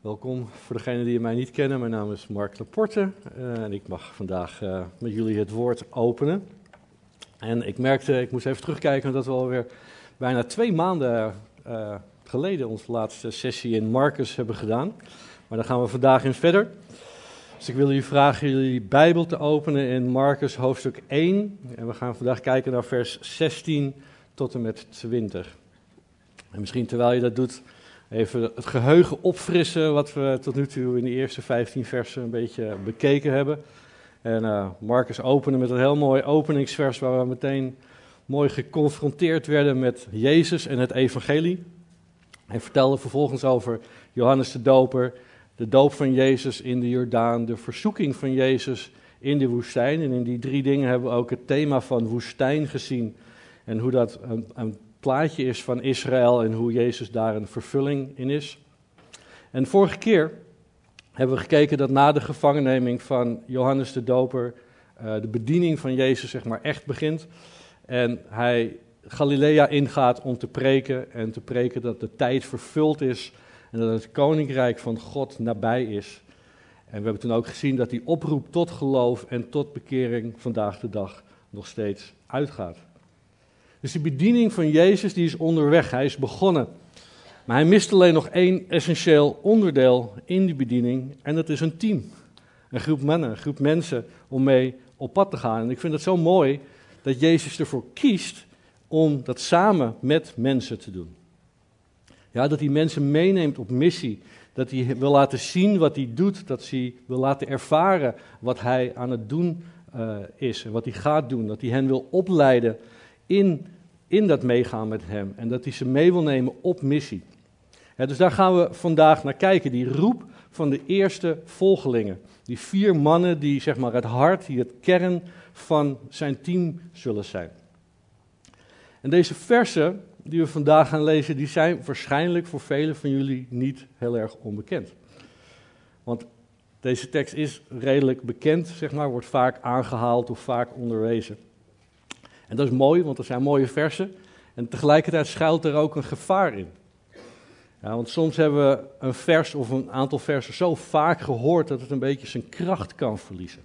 Welkom voor degenen die mij niet kennen. Mijn naam is Mark Laporte uh, en ik mag vandaag uh, met jullie het woord openen. En ik merkte, ik moest even terugkijken, dat we alweer bijna twee maanden uh, geleden onze laatste sessie in Marcus hebben gedaan. Maar daar gaan we vandaag in verder. Dus ik wil jullie vragen jullie Bijbel te openen in Marcus hoofdstuk 1. En we gaan vandaag kijken naar vers 16 tot en met 20. En misschien terwijl je dat doet, even het geheugen opfrissen wat we tot nu toe in de eerste 15 versen een beetje bekeken hebben. En uh, Marcus openen met een heel mooi openingsvers waar we meteen mooi geconfronteerd werden met Jezus en het evangelie. Hij vertelde vervolgens over Johannes de Doper, de doop van Jezus in de Jordaan, de verzoeking van Jezus in de woestijn. En in die drie dingen hebben we ook het thema van woestijn gezien en hoe dat een, een plaatje is van Israël en hoe Jezus daar een vervulling in is. En vorige keer hebben we gekeken dat na de gevangenneming van Johannes de Doper uh, de bediening van Jezus zeg maar echt begint. En hij Galilea ingaat om te preken en te preken dat de tijd vervuld is en dat het koninkrijk van God nabij is. En we hebben toen ook gezien dat die oproep tot geloof en tot bekering vandaag de dag nog steeds uitgaat. Dus die bediening van Jezus die is onderweg, hij is begonnen. Maar hij mist alleen nog één essentieel onderdeel in die bediening en dat is een team. Een groep mannen, een groep mensen om mee op pad te gaan. En ik vind het zo mooi dat Jezus ervoor kiest om dat samen met mensen te doen. Ja, dat hij mensen meeneemt op missie. Dat hij wil laten zien wat hij doet. Dat hij wil laten ervaren wat hij aan het doen uh, is. En wat hij gaat doen. Dat hij hen wil opleiden in, in dat meegaan met hem. En dat hij ze mee wil nemen op missie. Dus daar gaan we vandaag naar kijken. Die roep van de eerste volgelingen. Die vier mannen die zeg maar het hart, die het kern van zijn team zullen zijn. En deze versen die we vandaag gaan lezen, die zijn waarschijnlijk voor velen van jullie niet heel erg onbekend. Want deze tekst is redelijk bekend, zeg maar, wordt vaak aangehaald of vaak onderwezen. En dat is mooi, want er zijn mooie versen. En tegelijkertijd schuilt er ook een gevaar in. Ja, want soms hebben we een vers of een aantal versen zo vaak gehoord dat het een beetje zijn kracht kan verliezen.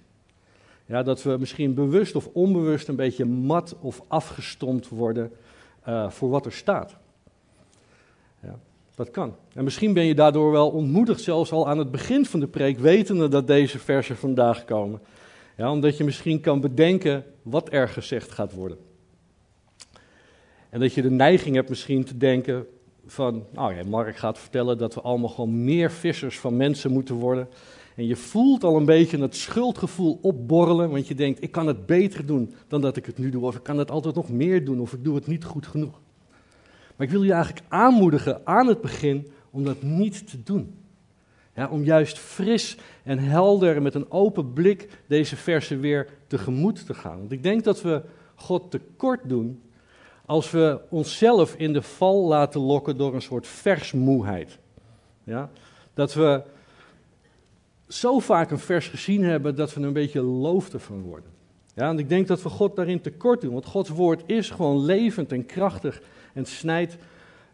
Ja, dat we misschien bewust of onbewust een beetje mat of afgestompt worden uh, voor wat er staat. Ja, dat kan. En misschien ben je daardoor wel ontmoedigd, zelfs al aan het begin van de preek, wetende dat deze versen vandaag komen. Ja, omdat je misschien kan bedenken wat er gezegd gaat worden. En dat je de neiging hebt misschien te denken van, nou ja, Mark gaat vertellen dat we allemaal gewoon meer vissers van mensen moeten worden. En je voelt al een beetje het schuldgevoel opborrelen, want je denkt, ik kan het beter doen dan dat ik het nu doe, of ik kan het altijd nog meer doen, of ik doe het niet goed genoeg. Maar ik wil je eigenlijk aanmoedigen aan het begin om dat niet te doen. Ja, om juist fris en helder met een open blik deze versen weer tegemoet te gaan. Want ik denk dat we God tekort doen als we onszelf in de val laten lokken door een soort versmoeheid. Ja? Dat we zo vaak een vers gezien hebben dat we een beetje loof ervan worden. Ja, en ik denk dat we God daarin tekort doen, want Gods woord is gewoon levend en krachtig en snijdt,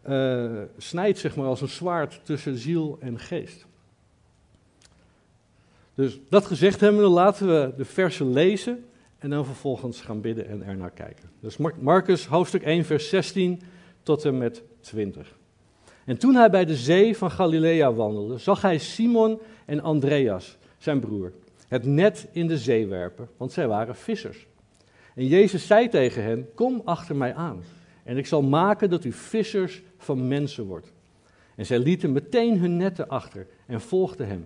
uh, snijdt zeg maar als een zwaard tussen ziel en geest. Dus dat gezegd hebben, laten we de versen lezen en dan vervolgens gaan bidden en er naar kijken. Dus Marcus hoofdstuk 1 vers 16 tot en met 20. En toen hij bij de zee van Galilea wandelde, zag hij Simon en Andreas, zijn broer, het net in de zee werpen, want zij waren vissers. En Jezus zei tegen hen: Kom achter mij aan, en ik zal maken dat u vissers van mensen wordt. En zij lieten meteen hun netten achter en volgden hem.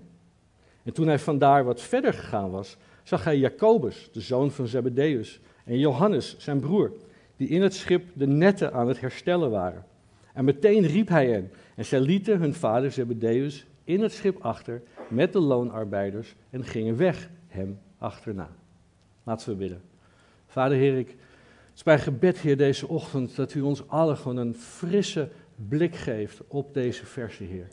En toen hij vandaar wat verder gegaan was, zag hij Jacobus, de zoon van Zebedeus, en Johannes, zijn broer, die in het schip de netten aan het herstellen waren. En meteen riep hij hen. En zij lieten hun vader Zebedeus in het schip achter met de loonarbeiders en gingen weg hem achterna. Laten we bidden. Vader Heer, ik, het is gebed, Heer, deze ochtend dat u ons allen gewoon een frisse blik geeft op deze verse, Heer.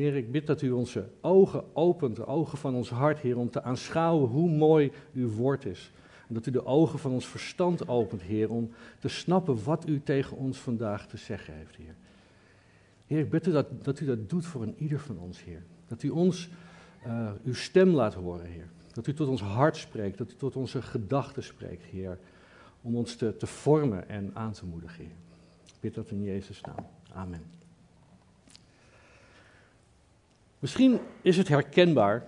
Heer, ik bid dat u onze ogen opent, de ogen van ons hart, Heer, om te aanschouwen hoe mooi uw woord is. En dat u de ogen van ons verstand opent, Heer, om te snappen wat u tegen ons vandaag te zeggen heeft, Heer. Heer, ik bid u dat, dat u dat doet voor een ieder van ons, Heer. Dat u ons uh, uw stem laat horen, Heer. Dat u tot ons hart spreekt, dat u tot onze gedachten spreekt, Heer. Om ons te, te vormen en aan te moedigen, Heer. Ik bid dat in Jezus' naam. Amen. Misschien is het herkenbaar.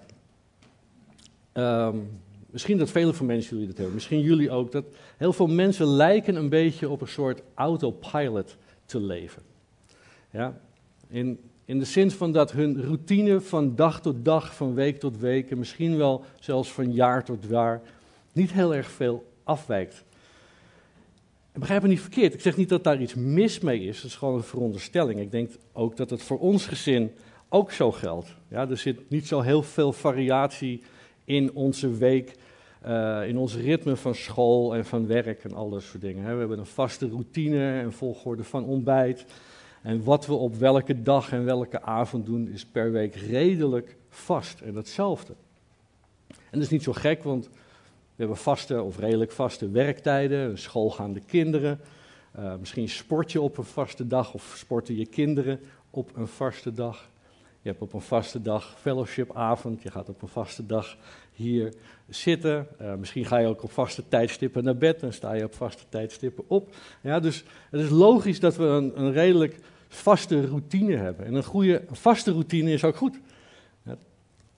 Um, misschien dat vele van mensen jullie dat hebben. Misschien jullie ook. Dat heel veel mensen lijken een beetje op een soort autopilot te leven. Ja? In, in de zin van dat hun routine van dag tot dag, van week tot week en misschien wel zelfs van jaar tot jaar niet heel erg veel afwijkt. En begrijp me niet verkeerd, ik zeg niet dat daar iets mis mee is, dat is gewoon een veronderstelling. Ik denk ook dat het voor ons gezin ook zo geldt. Ja, er zit niet zo heel veel variatie in onze week, uh, in ons ritme van school en van werk en al dat soort dingen. We hebben een vaste routine en volgorde van ontbijt. En wat we op welke dag en welke avond doen, is per week redelijk vast en hetzelfde. En dat is niet zo gek, want we hebben vaste of redelijk vaste werktijden, schoolgaande kinderen. Uh, misschien sport je op een vaste dag of sporten je kinderen op een vaste dag. Je hebt op een vaste dag fellowshipavond, je gaat op een vaste dag hier zitten. Uh, misschien ga je ook op vaste tijdstippen naar bed en sta je op vaste tijdstippen op. Ja, dus het is logisch dat we een, een redelijk vaste routine hebben. En een goede vaste routine is ook goed.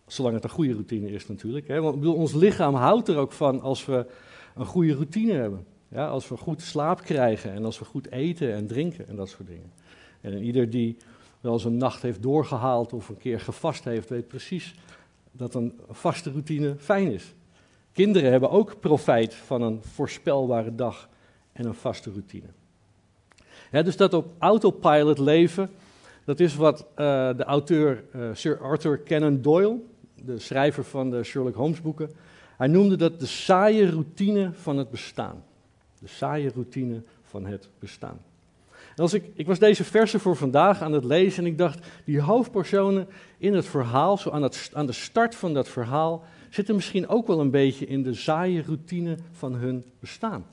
Zolang het een goede routine is natuurlijk. Hè? Want ons lichaam houdt er ook van als we een goede routine hebben. Ja, als we goed slaap krijgen en als we goed eten en drinken en dat soort dingen. En ieder die wel eens een nacht heeft doorgehaald of een keer gevast heeft, weet precies dat een vaste routine fijn is. Kinderen hebben ook profijt van een voorspelbare dag en een vaste routine. Dus dat op autopilot leven, dat is wat uh, de auteur uh, Sir Arthur Conan Doyle, de schrijver van de Sherlock Holmes boeken, hij noemde dat de saaie routine van het bestaan. De saaie routine van het bestaan. Als ik, ik was deze versen voor vandaag aan het lezen en ik dacht, die hoofdpersonen in het verhaal, zo aan, het, aan de start van dat verhaal, zitten misschien ook wel een beetje in de saaie routine van hun bestaan.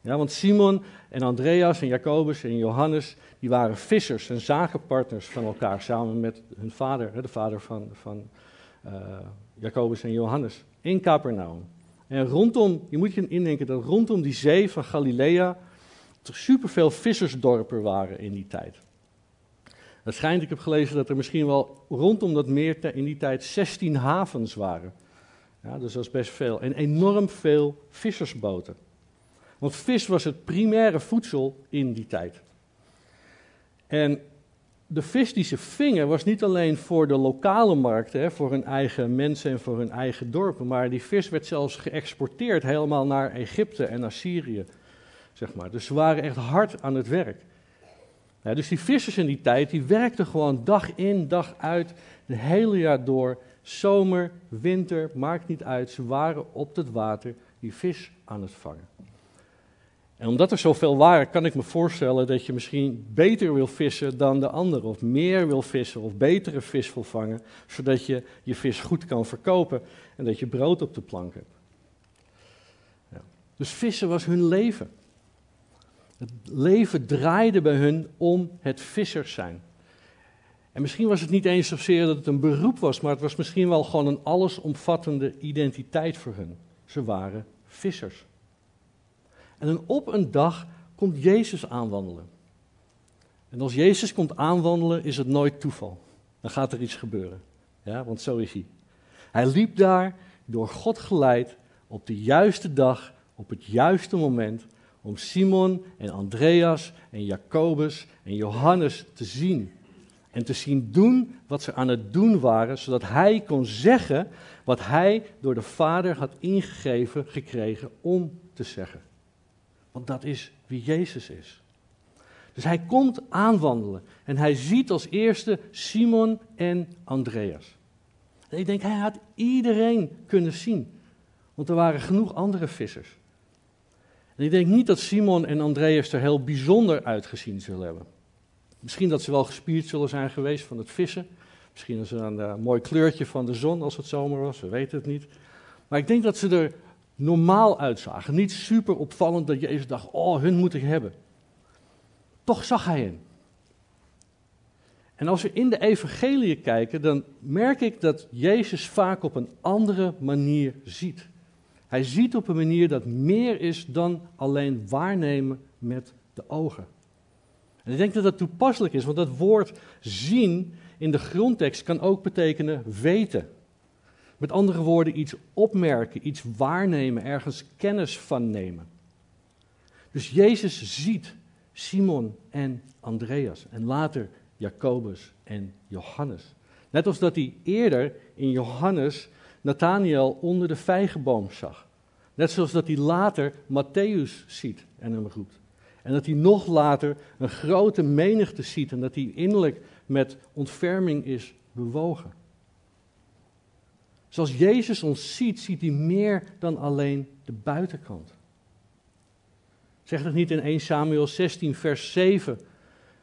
Ja, want Simon en Andreas en Jacobus en Johannes, die waren vissers en zakenpartners van elkaar, samen met hun vader, de vader van, van uh, Jacobus en Johannes, in Capernaum. En rondom, je moet je indenken dat rondom die zee van Galilea er superveel vissersdorpen waren in die tijd. Het schijnt, ik heb gelezen dat er misschien wel rondom dat meer in die tijd 16 havens waren. Ja, dus dat is best veel. En enorm veel vissersboten. Want vis was het primaire voedsel in die tijd. En de vis die ze vingen was niet alleen voor de lokale markten, hè, voor hun eigen mensen en voor hun eigen dorpen, maar die vis werd zelfs geëxporteerd helemaal naar Egypte en naar Syrië. Zeg maar. Dus ze waren echt hard aan het werk. Dus die vissers in die tijd, die werkten gewoon dag in, dag uit, het hele jaar door. Zomer, winter, maakt niet uit. Ze waren op het water die vis aan het vangen. En omdat er zoveel waren, kan ik me voorstellen dat je misschien beter wil vissen dan de ander, of meer wil vissen, of betere vis wil vangen, zodat je je vis goed kan verkopen en dat je brood op de plank hebt. Ja. Dus vissen was hun leven. Het leven draaide bij hun om het vissers zijn. En misschien was het niet eens zozeer dat het een beroep was, maar het was misschien wel gewoon een allesomvattende identiteit voor hun. Ze waren vissers. En op een dag komt Jezus aanwandelen. En als Jezus komt aanwandelen, is het nooit toeval. Dan gaat er iets gebeuren. Ja, want zo is hij. Hij liep daar, door God geleid, op de juiste dag, op het juiste moment, om Simon en Andreas en Jacobus en Johannes te zien. En te zien doen wat ze aan het doen waren, zodat hij kon zeggen wat hij door de Vader had ingegeven gekregen om te zeggen. Want dat is wie Jezus is. Dus hij komt aanwandelen en hij ziet als eerste Simon en Andreas. En ik denk, hij had iedereen kunnen zien. Want er waren genoeg andere vissers. En ik denk niet dat Simon en Andreas er heel bijzonder uitgezien zullen hebben. Misschien dat ze wel gespierd zullen zijn geweest van het vissen. Misschien is er een mooi kleurtje van de zon als het zomer was, we weten het niet. Maar ik denk dat ze er normaal uitzagen. Niet super opvallend dat Jezus dacht, oh, hun moet ik hebben. Toch zag hij hen. En als we in de evangelie kijken, dan merk ik dat Jezus vaak op een andere manier ziet. Hij ziet op een manier dat meer is dan alleen waarnemen met de ogen. En ik denk dat dat toepasselijk is, want dat woord zien in de grondtekst kan ook betekenen weten. Met andere woorden, iets opmerken, iets waarnemen, ergens kennis van nemen. Dus Jezus ziet Simon en Andreas en later Jacobus en Johannes. Net als dat hij eerder in Johannes Nathaniel onder de vijgenboom zag. Net zoals dat hij later Matthäus ziet en hem roept. En dat hij nog later een grote menigte ziet en dat hij innerlijk met ontferming is bewogen. Zoals Jezus ons ziet, ziet hij meer dan alleen de buitenkant. Zegt het niet in 1 Samuel 16, vers 7.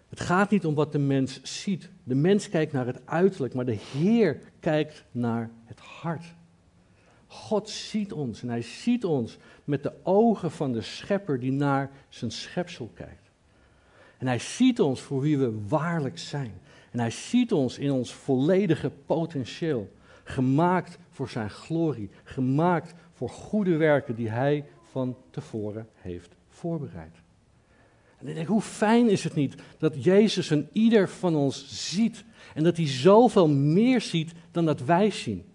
Het gaat niet om wat de mens ziet. De mens kijkt naar het uiterlijk, maar de Heer kijkt naar het hart. God ziet ons en hij ziet ons met de ogen van de schepper die naar zijn schepsel kijkt. En hij ziet ons voor wie we waarlijk zijn. En hij ziet ons in ons volledige potentieel. Gemaakt voor zijn glorie. Gemaakt voor goede werken die hij van tevoren heeft voorbereid. En ik denk, hoe fijn is het niet dat Jezus een ieder van ons ziet. En dat hij zoveel meer ziet dan dat wij zien.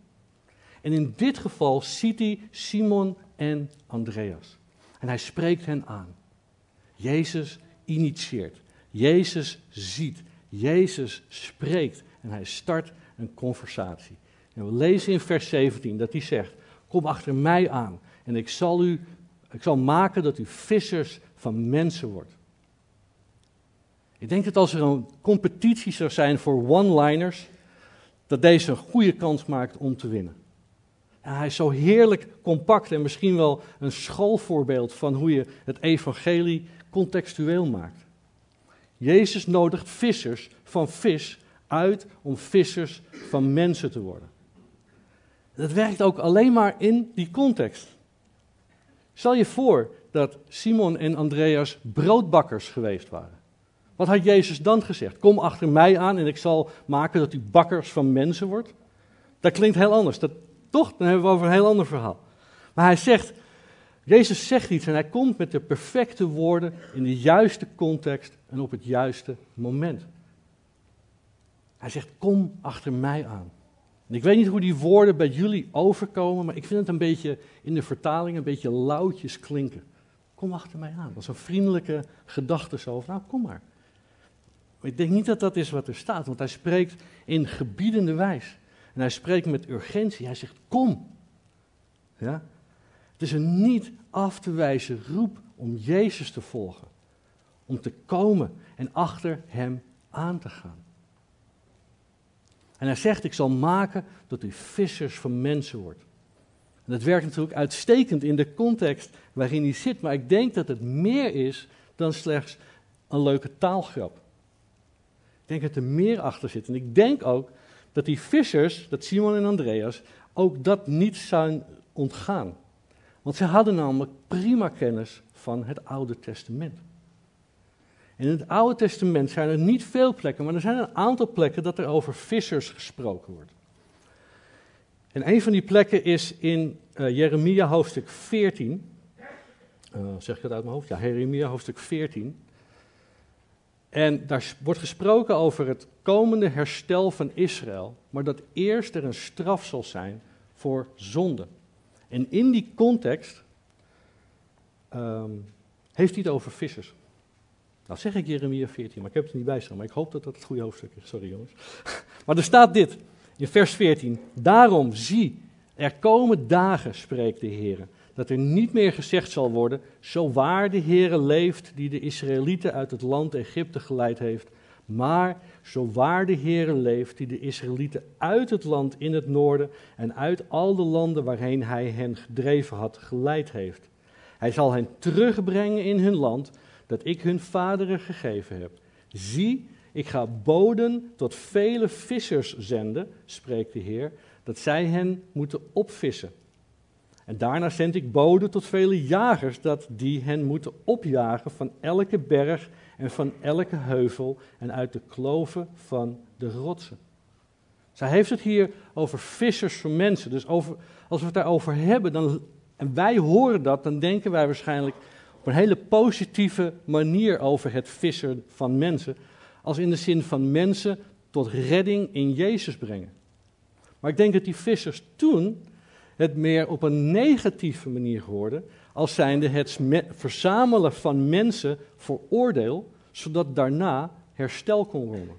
En in dit geval ziet hij Simon en Andreas. En hij spreekt hen aan. Jezus initieert. Jezus ziet. Jezus spreekt. En hij start een conversatie. En we lezen in vers 17 dat hij zegt: Kom achter mij aan en ik zal, u, ik zal maken dat u vissers van mensen wordt. Ik denk dat als er een competitie zou zijn voor one-liners, dat deze een goede kans maakt om te winnen. Hij is zo heerlijk compact en misschien wel een schoolvoorbeeld van hoe je het evangelie contextueel maakt. Jezus nodigt vissers van vis uit om vissers van mensen te worden. Dat werkt ook alleen maar in die context. Stel je voor dat Simon en Andreas broodbakkers geweest waren. Wat had Jezus dan gezegd? Kom achter mij aan en ik zal maken dat u bakkers van mensen wordt. Dat klinkt heel anders. Dat, toch? Dan hebben we over een heel ander verhaal. Maar hij zegt, Jezus zegt iets en hij komt met de perfecte woorden in de juiste context en op het juiste moment. Hij zegt, kom achter mij aan. En ik weet niet hoe die woorden bij jullie overkomen, maar ik vind het een beetje in de vertaling een beetje lauwtjes klinken. Kom achter mij aan. Dat is een vriendelijke gedachte zo van, nou kom maar. Maar ik denk niet dat dat is wat er staat, want hij spreekt in gebiedende wijs. En hij spreekt met urgentie. Hij zegt, kom. Ja? Het is een niet af te wijzen roep om Jezus te volgen. Om te komen en achter hem aan te gaan. En hij zegt, ik zal maken dat u vissers van mensen wordt. En dat werkt natuurlijk uitstekend in de context waarin hij zit, maar ik denk dat het meer is dan slechts een leuke taalgrap. Ik denk dat er meer achter zit. En ik denk ook dat die vissers, dat Simon en Andreas, ook dat niet zijn ontgaan. Want ze hadden namelijk prima kennis van het Oude Testament. In het Oude Testament zijn er niet veel plekken, maar er zijn een aantal plekken dat er over vissers gesproken wordt. En een van die plekken is in uh, Jeremia hoofdstuk 14. Uh, eh, zeg ik dat uit mijn hoofd? Ja, Jeremia hoofdstuk 14. En daar wordt gesproken over het komende herstel van Israël, maar dat eerst er een straf zal zijn voor zonde. En in die context um, heeft hij het over vissers. Nou zeg ik Jeremia 14, maar ik heb het niet bij staan, maar ik hoop dat dat het goede hoofdstuk is. Sorry jongens. Maar er staat dit in vers 14. Daarom zie, er komen dagen, spreekt de Heer, dat er niet meer gezegd zal worden, zo waar de Heere leeft die de Israëlieten uit het land Egypte geleid heeft, Maar zo waar de Heere leeft, die de Israëlieten uit het land in het noorden en uit al de landen waarheen hij hen gedreven had, geleid heeft. Hij zal hen terugbrengen in hun land, dat ik hun vaderen gegeven heb. Zie, ik ga boden tot vele vissers zenden, spreekt de Heer, dat zij hen moeten opvissen. En daarna zend ik boden tot vele jagers, dat die hen moeten opjagen van elke berg en van elke heuvel en uit de kloven van de rotsen. Zij heeft het hier over vissers van mensen. Dus over, als we het daarover hebben, dan, en wij horen dat, dan denken wij waarschijnlijk op een hele positieve manier over het vissen van mensen. Als in de zin van mensen tot redding in Jezus brengen. Maar ik denk dat die vissers toen het meer op een negatieve manier hoorden, als zijnde het verzamelen van mensen voor oordeel, zodat daarna herstel kon komen.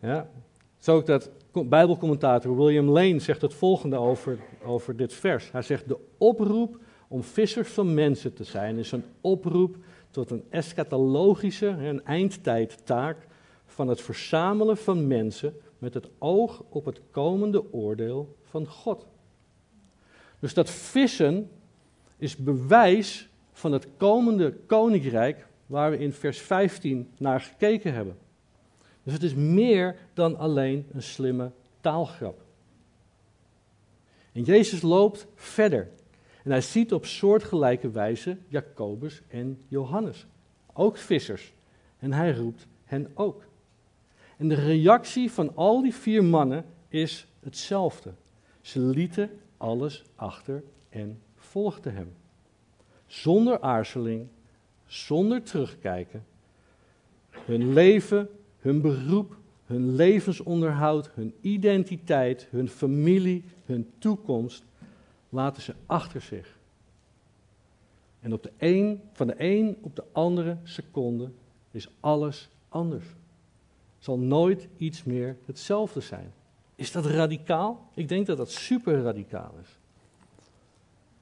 Ja, zo ook dat Bijbelcommentator William Lane zegt het volgende over, over dit vers. Hij zegt: De oproep om vissers van mensen te zijn is een oproep tot een eschatologische, een eindtijdtaak van het verzamelen van mensen met het oog op het komende oordeel van God. Dus dat vissen is bewijs van het komende koninkrijk waar we in vers 15 naar gekeken hebben. Dus het is meer dan alleen een slimme taalgrap. En Jezus loopt verder. En hij ziet op soortgelijke wijze Jacobus en Johannes, ook vissers. En hij roept hen ook. En de reactie van al die vier mannen is hetzelfde. Ze lieten alles achter en volgden hem. Zonder aarzeling, zonder terugkijken. Hun leven, hun beroep, hun levensonderhoud, hun identiteit, hun familie, hun toekomst laten ze achter zich. En op de een, van de een op de andere seconde is alles anders zal nooit iets meer hetzelfde zijn. Is dat radicaal? Ik denk dat dat super radicaal is.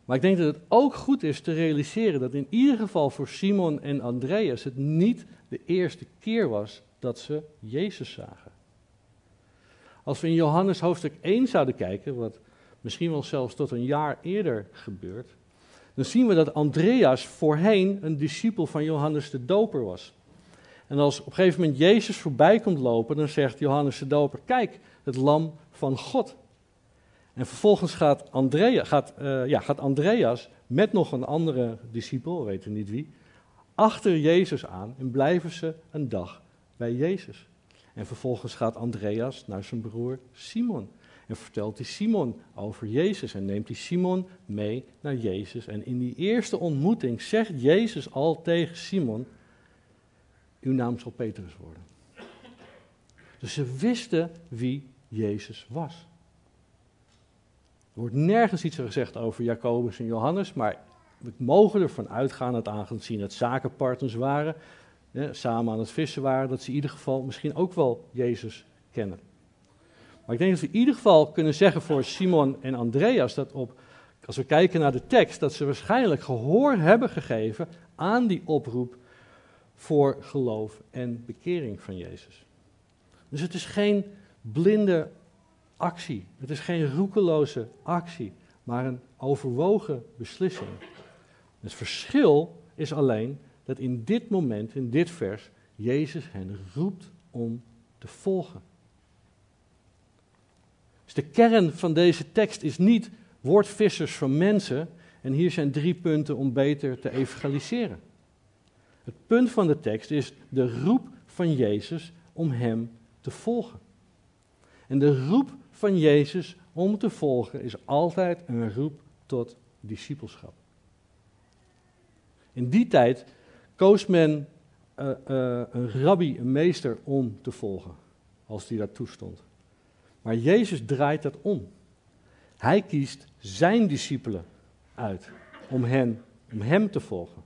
Maar ik denk dat het ook goed is te realiseren dat in ieder geval voor Simon en Andreas het niet de eerste keer was dat ze Jezus zagen. Als we in Johannes hoofdstuk 1 zouden kijken, wat misschien wel zelfs tot een jaar eerder gebeurt, dan zien we dat Andreas voorheen een discipel van Johannes de Doper was. En als op een gegeven moment Jezus voorbij komt lopen, dan zegt Johannes de Doper: Kijk, het lam van God. En vervolgens gaat, gaat, uh, ja, gaat Andreas met nog een andere discipel, we weten niet wie, achter Jezus aan en blijven ze een dag bij Jezus. En vervolgens gaat Andreas naar zijn broer Simon. En vertelt hij Simon over Jezus en neemt hij Simon mee naar Jezus. En in die eerste ontmoeting zegt Jezus al tegen Simon: uw naam zal Petrus worden. Dus ze wisten wie Jezus was. Er wordt nergens iets gezegd over Jacobus en Johannes, maar we mogen ervan uitgaan dat aangezien het zakenpartners waren, samen aan het vissen waren, dat ze in ieder geval misschien ook wel Jezus kennen. Maar ik denk dat we in ieder geval kunnen zeggen voor Simon en Andreas dat op, als we kijken naar de tekst, dat ze waarschijnlijk gehoor hebben gegeven aan die oproep voor geloof en bekering van Jezus. Dus het is geen blinde actie, het is geen roekeloze actie, maar een overwogen beslissing. Het verschil is alleen dat in dit moment, in dit vers, Jezus hen roept om te volgen. Dus de kern van deze tekst is niet word vissers van mensen en hier zijn drie punten om beter te evangeliseren. Het punt van de tekst is de roep van Jezus om Hem te volgen. En de roep van Jezus om te volgen is altijd een roep tot discipelschap. In die tijd koos men uh, uh, een rabbi, een meester, om te volgen, als die dat toestond. Maar Jezus draait dat om. Hij kiest zijn discipelen uit om, hen, om hem te volgen.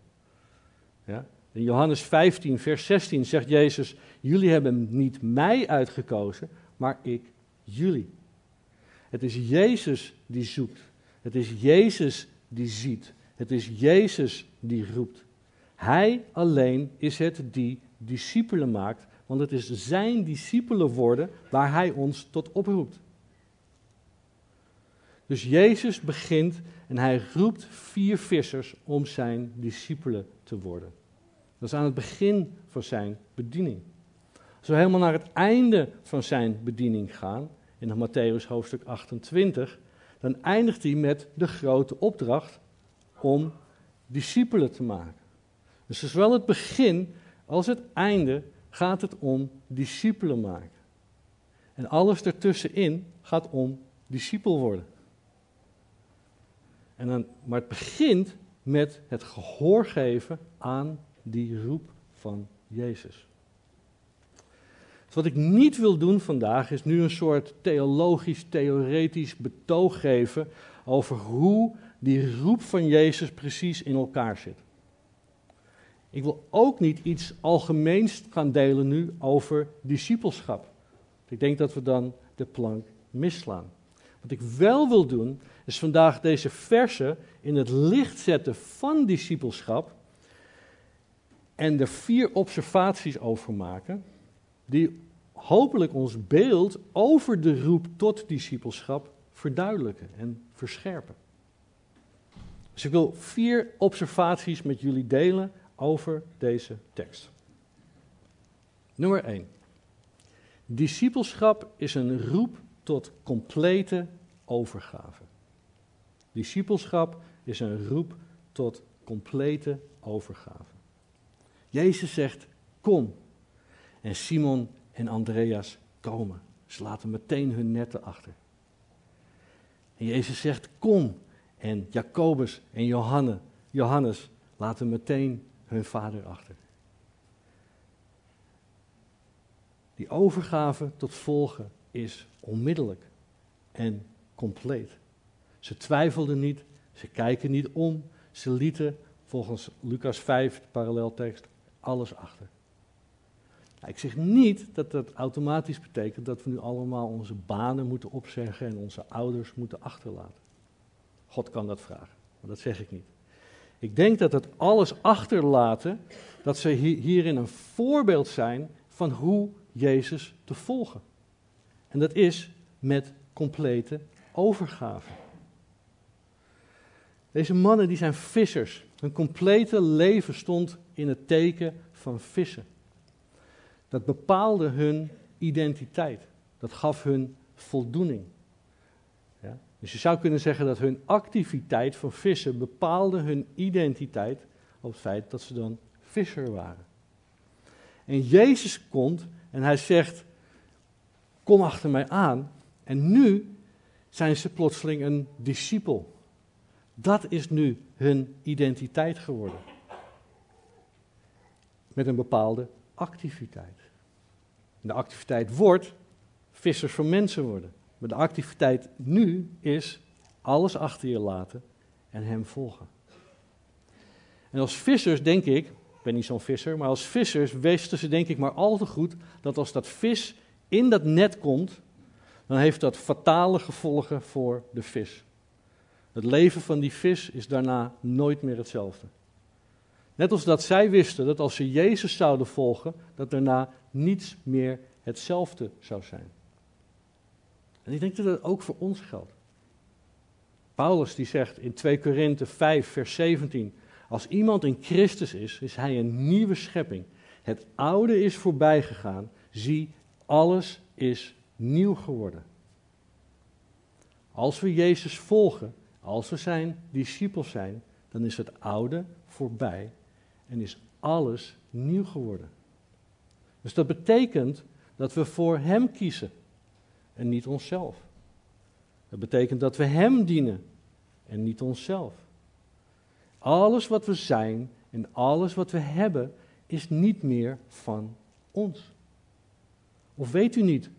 Ja? In Johannes 15, vers 16 zegt Jezus: Jullie hebben niet mij uitgekozen, maar ik jullie. Het is Jezus die zoekt. Het is Jezus die ziet. Het is Jezus die roept. Hij alleen is het die discipelen maakt, want het is zijn discipelen worden waar hij ons tot oproept. Dus Jezus begint en hij roept vier vissers om zijn discipelen te worden. Dat is aan het begin van zijn bediening. Als we helemaal naar het einde van zijn bediening gaan, in Matthäus hoofdstuk 28, dan eindigt hij met de grote opdracht om discipelen te maken. Dus zowel het begin als het einde gaat het om discipelen maken. En alles ertussenin gaat om discipel worden. En dan, maar het begint met het gehoor geven aan die roep van Jezus. Wat ik niet wil doen vandaag is nu een soort theologisch, theoretisch betoog geven over hoe die roep van Jezus precies in elkaar zit. Ik wil ook niet iets algemeens gaan delen nu over discipelschap. Ik denk dat we dan de plank misslaan. Wat ik wel wil doen, is vandaag deze versen in het licht zetten van discipelschap en er vier observaties over maken, die hopelijk ons beeld over de roep tot discipelschap verduidelijken en verscherpen. Dus ik wil vier observaties met jullie delen over deze tekst. Nummer 1. Discipelschap is een roep tot complete overgave. Discipelschap is een roep tot complete overgave. Jezus zegt: Kom. En Simon en Andreas komen. Ze laten meteen hun netten achter. En Jezus zegt: Kom. En Jacobus en Johannes, Johannes laten meteen hun vader achter. Die overgave tot volgen is onmiddellijk en compleet. Ze twijfelden niet, ze kijken niet om, ze lieten volgens Lucas 5, de paralleltekst, alles achter. Nou, ik zeg niet dat dat automatisch betekent dat we nu allemaal onze banen moeten opzeggen en onze ouders moeten achterlaten. God kan dat vragen, maar dat zeg ik niet. Ik denk dat het alles achterlaten, dat ze hierin een voorbeeld zijn van hoe Jezus te volgen. En dat is met complete overgave. Deze mannen die zijn vissers. Hun complete leven stond in het teken van vissen. Dat bepaalde hun identiteit. Dat gaf hun voldoening. Ja? Dus je zou kunnen zeggen dat hun activiteit van vissen bepaalde hun identiteit op het feit dat ze dan visser waren. En Jezus komt en hij zegt: Kom achter mij aan. En nu zijn ze plotseling een discipel. Dat is nu hun identiteit geworden. Met een bepaalde activiteit. de activiteit wordt vissers van mensen worden. Maar de activiteit nu is alles achter je laten en hem volgen. En als vissers denk ik, ik ben niet zo'n visser, maar als vissers wisten ze denk ik maar al te goed dat als dat vis in dat net komt, dan heeft dat fatale gevolgen voor de vis. Het leven van die vis is daarna nooit meer hetzelfde. Net als dat zij wisten dat als ze Jezus zouden volgen, dat daarna niets meer hetzelfde zou zijn. En ik denk dat dat ook voor ons geldt. Paulus die zegt in 2 Korinthe 5, vers 17, als iemand in Christus is, is hij een nieuwe schepping. Het oude is voorbij gegaan, zie, alles is nieuw geworden. Als we Jezus volgen, als we zijn discipels zijn, dan is het oude voorbij en is alles nieuw geworden. Dus dat betekent dat we voor Hem kiezen en niet onszelf. Dat betekent dat we Hem dienen en niet onszelf. Alles wat we zijn en alles wat we hebben is niet meer van ons. Of weet u niet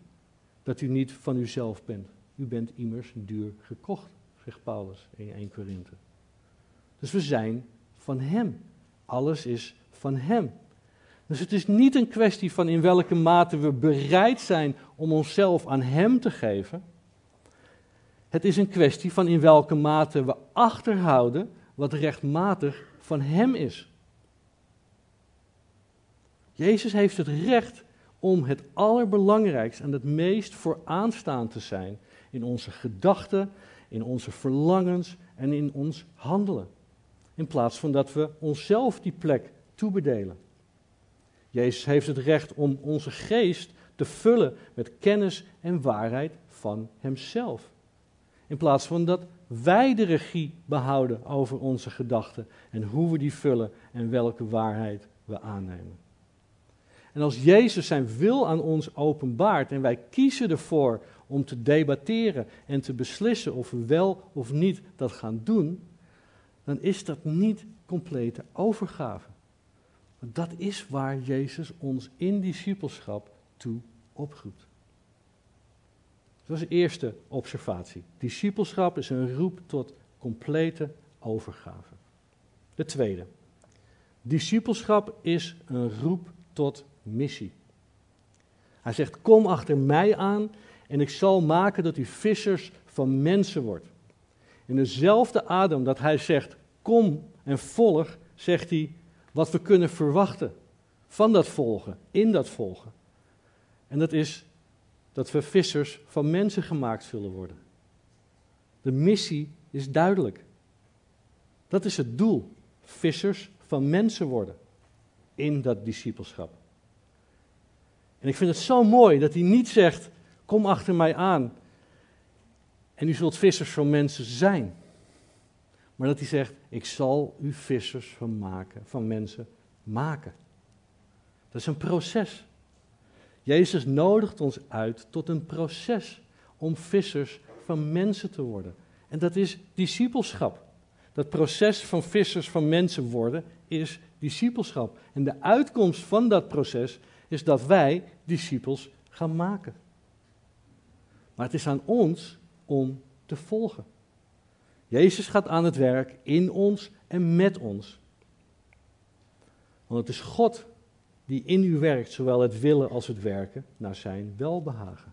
dat u niet van uzelf bent? U bent immers duur gekocht, zegt Paulus in 1 Korinthe. Dus we zijn van Hem. Alles is van Hem. Dus het is niet een kwestie van in welke mate we bereid zijn om onszelf aan Hem te geven. Het is een kwestie van in welke mate we achterhouden wat rechtmatig van Hem is. Jezus heeft het recht om het allerbelangrijkste en het meest vooraanstaand te zijn in onze gedachten, in onze verlangens en in ons handelen. In plaats van dat we onszelf die plek toebedelen. Jezus heeft het recht om onze geest te vullen met kennis en waarheid van Hemzelf. In plaats van dat wij de regie behouden over onze gedachten en hoe we die vullen en welke waarheid we aannemen. En als Jezus zijn wil aan ons openbaart en wij kiezen ervoor om te debatteren en te beslissen of we wel of niet dat gaan doen, dan is dat niet complete overgave. Dat is waar Jezus ons in discipelschap toe oproept. Dat was de eerste observatie. Discipelschap is een roep tot complete overgave. De tweede. Discipelschap is een roep tot missie. Hij zegt: Kom achter mij aan en ik zal maken dat u vissers van mensen wordt. In dezelfde adem dat hij zegt: Kom en volg, zegt hij wat we kunnen verwachten van dat volgen, in dat volgen. En dat is dat we vissers van mensen gemaakt zullen worden. De missie is duidelijk. Dat is het doel. Vissers van mensen worden in dat discipelschap. En ik vind het zo mooi dat hij niet zegt: Kom achter mij aan en u zult vissers van mensen zijn. Maar dat hij zegt: Ik zal u vissers van, maken, van mensen maken. Dat is een proces. Jezus nodigt ons uit tot een proces om vissers van mensen te worden. En dat is discipelschap. Dat proces van vissers van mensen worden is discipelschap. En de uitkomst van dat proces is dat wij discipels gaan maken. Maar het is aan ons om te volgen. Jezus gaat aan het werk in ons en met ons. Want het is God die in u werkt, zowel het willen als het werken, naar zijn welbehagen.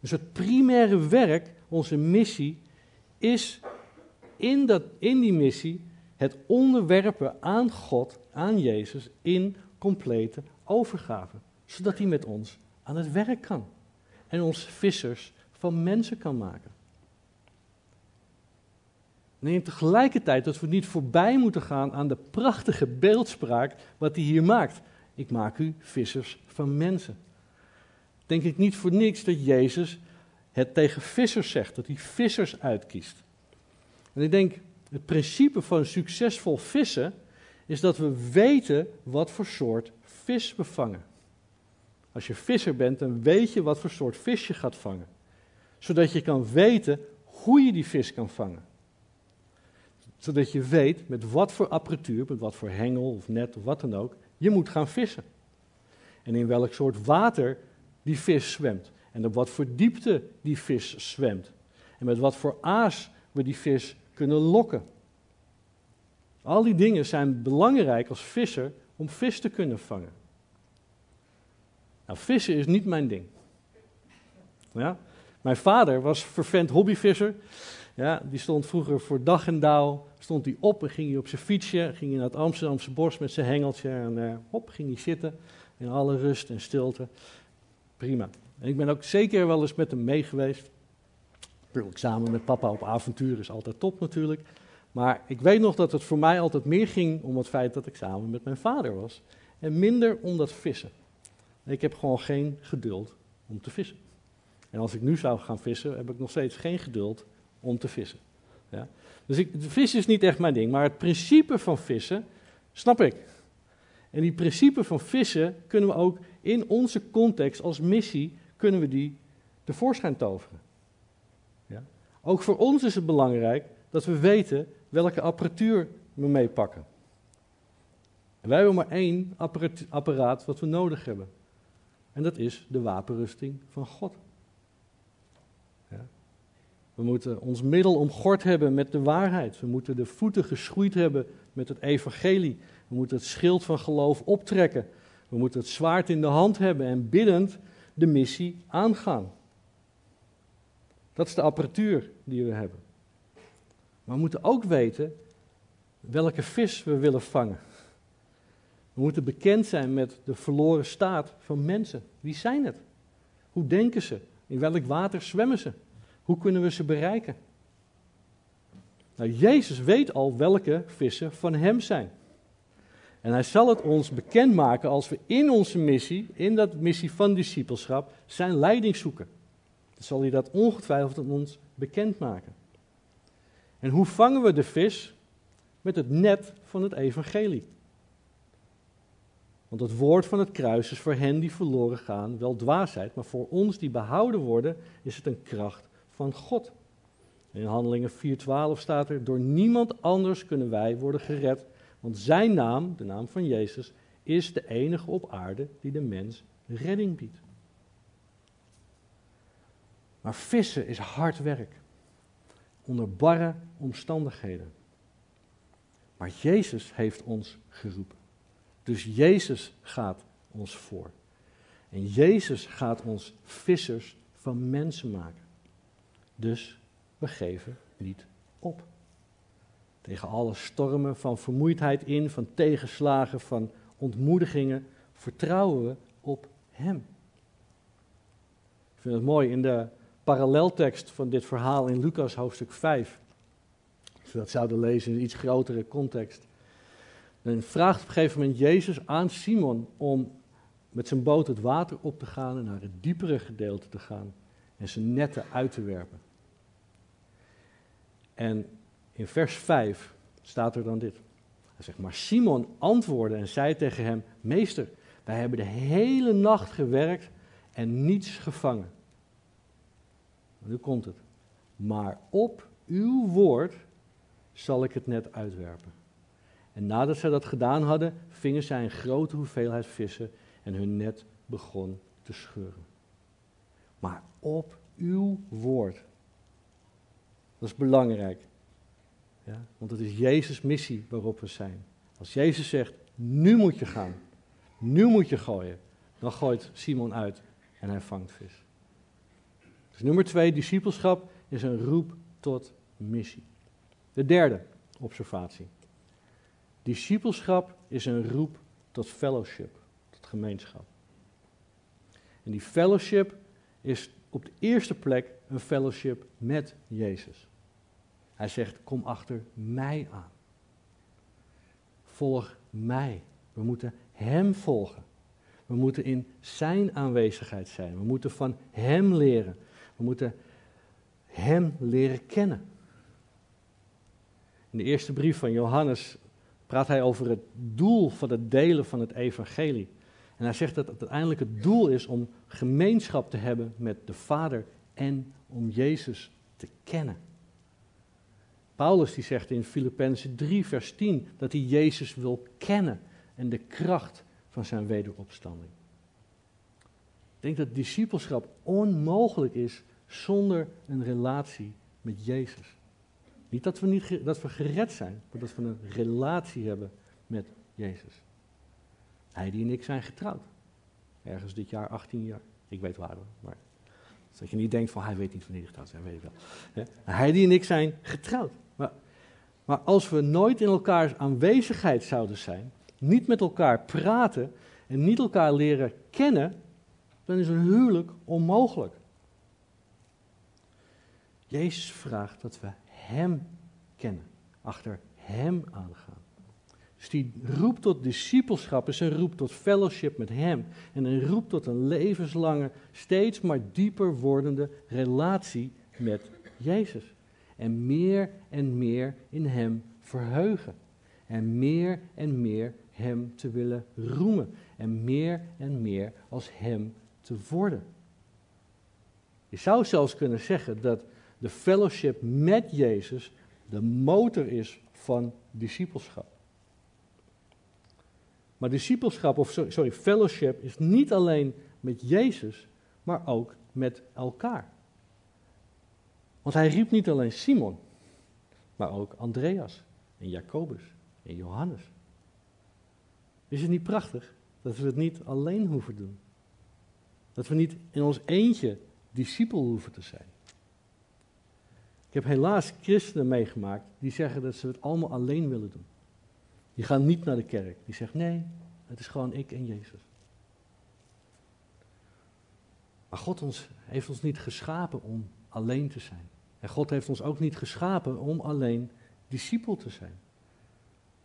Dus het primaire werk, onze missie, is in, dat, in die missie het onderwerpen aan God, aan Jezus, in complete overgave. Zodat hij met ons aan het werk kan. En ons vissers van mensen kan maken. Neem tegelijkertijd dat we niet voorbij moeten gaan aan de prachtige beeldspraak wat hij hier maakt. Ik maak u vissers van mensen. Denk ik niet voor niks dat Jezus het tegen vissers zegt, dat hij vissers uitkiest. En ik denk, het principe van succesvol vissen is dat we weten wat voor soort vis we vangen. Als je visser bent, dan weet je wat voor soort vis je gaat vangen. Zodat je kan weten hoe je die vis kan vangen. Zodat je weet met wat voor apparatuur, met wat voor hengel of net of wat dan ook, je moet gaan vissen. En in welk soort water die vis zwemt. En op wat voor diepte die vis zwemt. En met wat voor aas we die vis kunnen lokken. Al die dingen zijn belangrijk als visser om vis te kunnen vangen. Nou, vissen is niet mijn ding. Ja? Mijn vader was vervent hobbyvisser. Ja, die stond vroeger voor dag en dauw. Stond hij op en ging hij op zijn fietsje. Ging hij naar het Amsterdamse bos met zijn hengeltje. En uh, hop, ging hij zitten. In alle rust en stilte. Prima. En ik ben ook zeker wel eens met hem mee geweest. Samen met papa op avontuur is altijd top natuurlijk. Maar ik weet nog dat het voor mij altijd meer ging om het feit dat ik samen met mijn vader was. En minder om dat vissen. Ik heb gewoon geen geduld om te vissen. En als ik nu zou gaan vissen, heb ik nog steeds geen geduld om te vissen. Ja? Dus ik, vissen is niet echt mijn ding, maar het principe van vissen snap ik. En die principe van vissen kunnen we ook in onze context als missie, kunnen we die tevoorschijn toveren. Ja? Ook voor ons is het belangrijk dat we weten welke apparatuur we meepakken. En wij hebben maar één apparaat wat we nodig hebben. En dat is de wapenrusting van God. Ja. We moeten ons middel omgord hebben met de waarheid. We moeten de voeten geschoeid hebben met het evangelie. We moeten het schild van geloof optrekken. We moeten het zwaard in de hand hebben en biddend de missie aangaan. Dat is de apparatuur die we hebben. Maar we moeten ook weten welke vis we willen vangen. We moeten bekend zijn met de verloren staat van mensen. Wie zijn het? Hoe denken ze? In welk water zwemmen ze? Hoe kunnen we ze bereiken? Nou, Jezus weet al welke vissen van hem zijn. En hij zal het ons bekendmaken als we in onze missie, in dat missie van discipelschap, zijn leiding zoeken. Dan zal hij dat ongetwijfeld aan ons bekendmaken. En hoe vangen we de vis? Met het net van het evangelie. Want het woord van het kruis is voor hen die verloren gaan wel dwaasheid, maar voor ons die behouden worden is het een kracht van God. In Handelingen 4:12 staat er: Door niemand anders kunnen wij worden gered, want zijn naam, de naam van Jezus, is de enige op aarde die de mens redding biedt. Maar vissen is hard werk, onder barre omstandigheden. Maar Jezus heeft ons geroepen. Dus Jezus gaat ons voor. En Jezus gaat ons vissers van mensen maken. Dus we geven niet op. Tegen alle stormen van vermoeidheid in, van tegenslagen, van ontmoedigingen, vertrouwen we op Hem. Ik vind het mooi in de paralleltekst van dit verhaal in Lucas hoofdstuk 5. Als we dat zouden lezen in een iets grotere context. Dan vraagt op een gegeven moment Jezus aan Simon om met zijn boot het water op te gaan en naar het diepere gedeelte te gaan en zijn netten uit te werpen. En in vers 5 staat er dan dit. Hij zegt, maar Simon antwoordde en zei tegen hem, meester, wij hebben de hele nacht gewerkt en niets gevangen. Nu komt het. Maar op uw woord zal ik het net uitwerpen. En nadat zij dat gedaan hadden, vingen zij een grote hoeveelheid vissen en hun net begon te scheuren. Maar op uw woord. Dat is belangrijk. Ja, want het is Jezus' missie waarop we zijn. Als Jezus zegt, nu moet je gaan, nu moet je gooien, dan gooit Simon uit en hij vangt vis. Dus nummer twee, discipelschap is een roep tot missie. De derde observatie. Discipelschap is een roep tot fellowship, tot gemeenschap. En die fellowship is op de eerste plek een fellowship met Jezus. Hij zegt: Kom achter mij aan. Volg mij. We moeten Hem volgen. We moeten in Zijn aanwezigheid zijn. We moeten van Hem leren. We moeten Hem leren kennen. In de eerste brief van Johannes praat hij over het doel van het delen van het evangelie. En hij zegt dat het uiteindelijk het doel is om gemeenschap te hebben met de Vader en om Jezus te kennen. Paulus die zegt in Filippenzen 3 vers 10 dat hij Jezus wil kennen en de kracht van zijn wederopstanding. Ik denk dat discipelschap onmogelijk is zonder een relatie met Jezus. Niet dat we, niet, dat we gered zijn, maar dat we een relatie hebben met Jezus. Hij die en ik zijn getrouwd. Ergens dit jaar, 18 jaar. Ik weet waar, maar dat je niet denkt van hij weet niet wanneer hij getrouwd zijn, weet ik wel. Hij die en ik zijn getrouwd. Maar, maar als we nooit in elkaars aanwezigheid zouden zijn, niet met elkaar praten en niet elkaar leren kennen, dan is een huwelijk onmogelijk. Jezus vraagt dat we Hem kennen, achter Hem aangaan. Dus die roep tot discipelschap is een roep tot fellowship met Hem. En een roep tot een levenslange, steeds maar dieper wordende relatie met Jezus. En meer en meer in Hem verheugen. En meer en meer Hem te willen roemen. En meer en meer als Hem te worden. Je zou zelfs kunnen zeggen dat de fellowship met Jezus de motor is van discipelschap. Maar discipelschap, of sorry, fellowship is niet alleen met Jezus, maar ook met elkaar. Want hij riep niet alleen Simon, maar ook Andreas en Jacobus en Johannes. Is het niet prachtig dat we het niet alleen hoeven doen? Dat we niet in ons eentje discipel hoeven te zijn. Ik heb helaas christenen meegemaakt die zeggen dat ze het allemaal alleen willen doen. Die gaan niet naar de kerk. Die zeggen, nee, Het is gewoon ik en Jezus. Maar God ons, heeft ons niet geschapen om alleen te zijn. En God heeft ons ook niet geschapen om alleen discipel te zijn.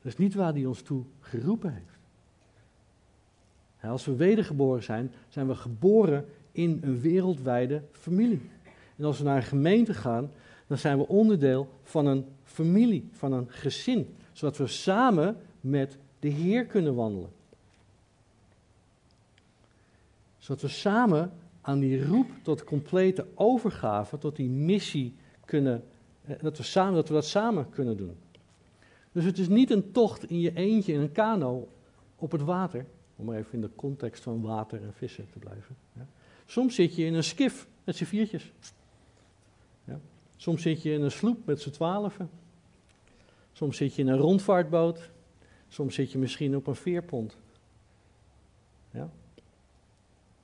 Dat is niet waar hij ons toe geroepen heeft. Als we wedergeboren zijn, zijn we geboren in een wereldwijde familie. En als we naar een gemeente gaan, dan zijn we onderdeel van een familie, van een gezin. Zodat we samen met de Heer kunnen wandelen. Zodat we samen aan die roep tot complete overgave, tot die missie kunnen, eh, dat we, samen, dat we dat samen kunnen doen. Dus het is niet een tocht in je eentje in een kano op het water, om maar even in de context van water en vissen te blijven. Soms zit je in een skif met z'n viertjes. Soms zit je in een sloep met z'n twaalfen. Soms zit je in een rondvaartboot. Soms zit je misschien op een veerpont. Ja.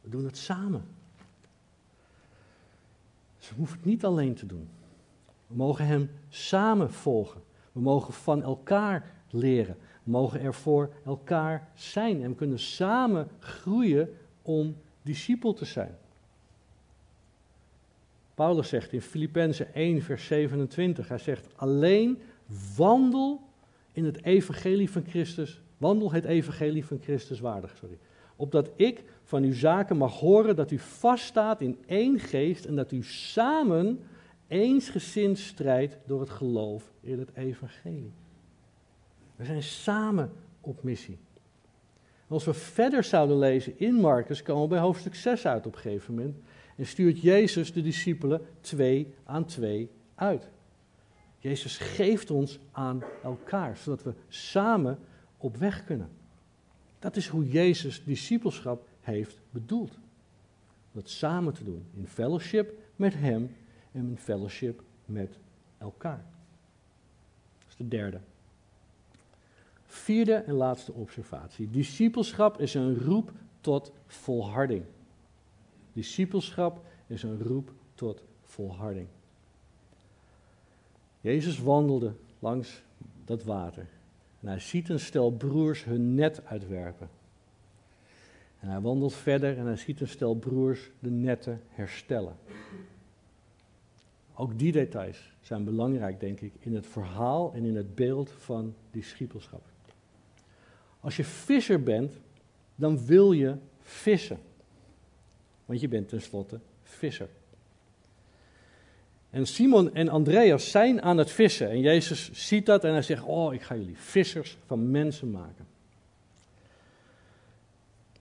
We doen het samen. We hoeven het niet alleen te doen. We mogen Hem samen volgen. We mogen van elkaar leren. We mogen er voor elkaar zijn. En we kunnen samen groeien om discipel te zijn. Paulus zegt in Filippenzen 1, vers 27, hij zegt, alleen wandel in het evangelie van Christus, wandel het evangelie van Christus waardig, sorry. Opdat ik van uw zaken mag horen dat u vaststaat in één geest en dat u samen eensgezind strijdt door het geloof in het evangelie. We zijn samen op missie. Als we verder zouden lezen in Marcus, komen we bij hoofdstuk 6 uit op een gegeven moment. En stuurt Jezus de discipelen twee aan twee uit. Jezus geeft ons aan elkaar, zodat we samen op weg kunnen. Dat is hoe Jezus discipelschap heeft bedoeld. Dat samen te doen, in fellowship met Hem en in fellowship met elkaar. Dat is de derde. Vierde en laatste observatie. Discipelschap is een roep tot volharding. Discipelschap is een roep tot volharding. Jezus wandelde langs dat water. En hij ziet een stel broers hun net uitwerpen. En hij wandelt verder en hij ziet een stel broers de netten herstellen. Ook die details zijn belangrijk, denk ik, in het verhaal en in het beeld van discipelschap. Als je visser bent, dan wil je vissen. Want je bent tenslotte visser. En Simon en Andreas zijn aan het vissen. En Jezus ziet dat en hij zegt: Oh, ik ga jullie vissers van mensen maken.